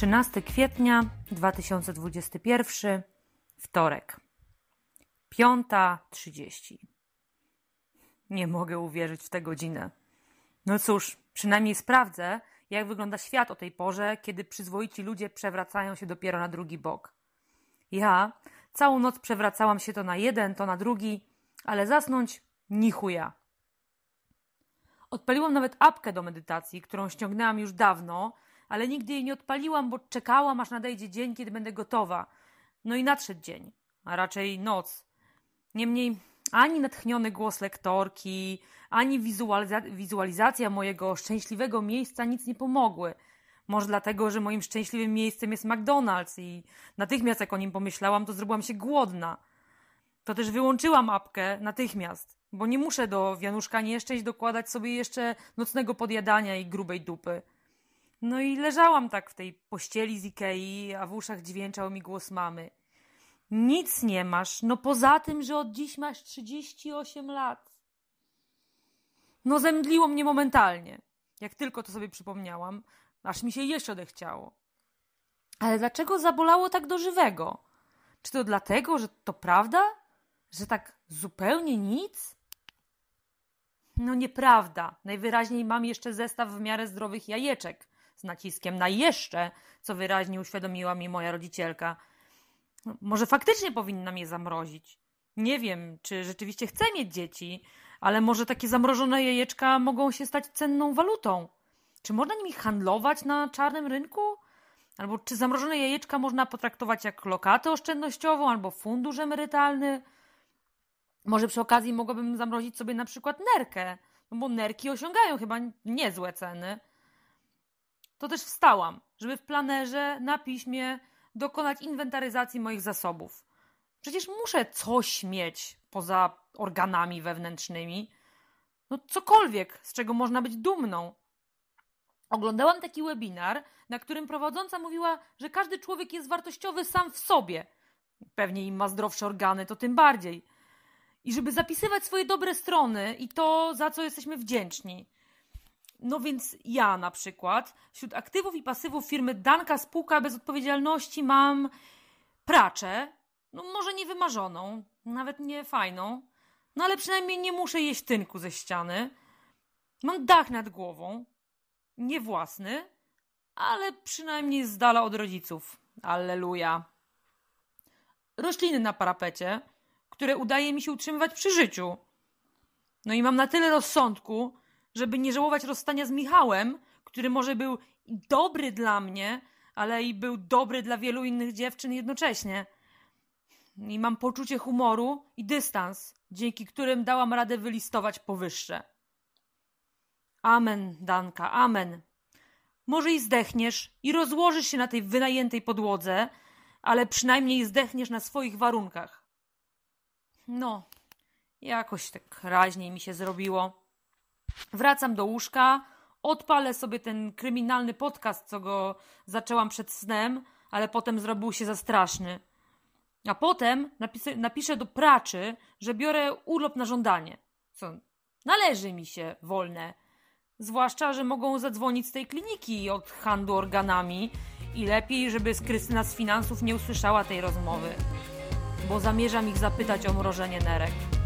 13 kwietnia 2021, wtorek, 5.30. Nie mogę uwierzyć w tę godzinę. No cóż, przynajmniej sprawdzę, jak wygląda świat o tej porze, kiedy przyzwoici ludzie przewracają się dopiero na drugi bok. Ja całą noc przewracałam się to na jeden, to na drugi, ale zasnąć ni chuja. Odpaliłam nawet apkę do medytacji, którą ściągnęłam już dawno, ale nigdy jej nie odpaliłam, bo czekałam, aż nadejdzie dzień, kiedy będę gotowa. No i nadszedł dzień, a raczej noc. Niemniej ani natchniony głos lektorki, ani wizualiza- wizualizacja mojego szczęśliwego miejsca nic nie pomogły. Może dlatego, że moim szczęśliwym miejscem jest McDonald's i natychmiast jak o nim pomyślałam, to zrobiłam się głodna. To też wyłączyłam apkę natychmiast, bo nie muszę do wianuszka nieszczęść dokładać sobie jeszcze nocnego podjadania i grubej dupy. No i leżałam tak w tej pościeli z Ikei, a w uszach dźwięczał mi głos mamy. Nic nie masz, no poza tym, że od dziś masz 38 lat. No zemdliło mnie momentalnie, jak tylko to sobie przypomniałam, aż mi się jeszcze odechciało. Ale dlaczego zabolało tak do żywego? Czy to dlatego, że to prawda? Że tak zupełnie nic? No nieprawda. Najwyraźniej mam jeszcze zestaw w miarę zdrowych jajeczek z naciskiem na jeszcze, co wyraźnie uświadomiła mi moja rodzicielka. No, może faktycznie powinnam je zamrozić. Nie wiem, czy rzeczywiście chcę mieć dzieci, ale może takie zamrożone jajeczka mogą się stać cenną walutą. Czy można nimi handlować na czarnym rynku? Albo czy zamrożone jajeczka można potraktować jak lokatę oszczędnościową albo fundusz emerytalny? Może przy okazji mogłabym zamrozić sobie na przykład nerkę, no bo nerki osiągają chyba niezłe ceny. To też wstałam, żeby w planerze na piśmie dokonać inwentaryzacji moich zasobów. Przecież muszę coś mieć poza organami wewnętrznymi. No cokolwiek, z czego można być dumną. Oglądałam taki webinar, na którym prowadząca mówiła, że każdy człowiek jest wartościowy sam w sobie. Pewnie im ma zdrowsze organy, to tym bardziej. I żeby zapisywać swoje dobre strony i to, za co jesteśmy wdzięczni. No więc ja na przykład wśród aktywów i pasywów firmy Danka Spółka Bez Odpowiedzialności mam praczę, no może nie wymarzoną, nawet nie fajną, no ale przynajmniej nie muszę jeść tynku ze ściany. Mam dach nad głową, nie własny, ale przynajmniej z dala od rodziców. Alleluja. Rośliny na parapecie, które udaje mi się utrzymywać przy życiu. No i mam na tyle rozsądku, żeby nie żałować rozstania z Michałem, który może był dobry dla mnie, ale i był dobry dla wielu innych dziewczyn jednocześnie. I mam poczucie humoru i dystans, dzięki którym dałam radę wylistować powyższe. Amen, Danka, amen. Może i zdechniesz i rozłożysz się na tej wynajętej podłodze, ale przynajmniej zdechniesz na swoich warunkach. No, jakoś tak raźniej mi się zrobiło. Wracam do łóżka, odpalę sobie ten kryminalny podcast, co go zaczęłam przed snem, ale potem zrobił się za straszny. A potem napiszę, do praczy, że biorę urlop na żądanie. Co? Należy mi się wolne. Zwłaszcza, że mogą zadzwonić z tej kliniki od handlu organami i lepiej, żeby Krystyna z finansów nie usłyszała tej rozmowy, bo zamierzam ich zapytać o mrożenie nerek.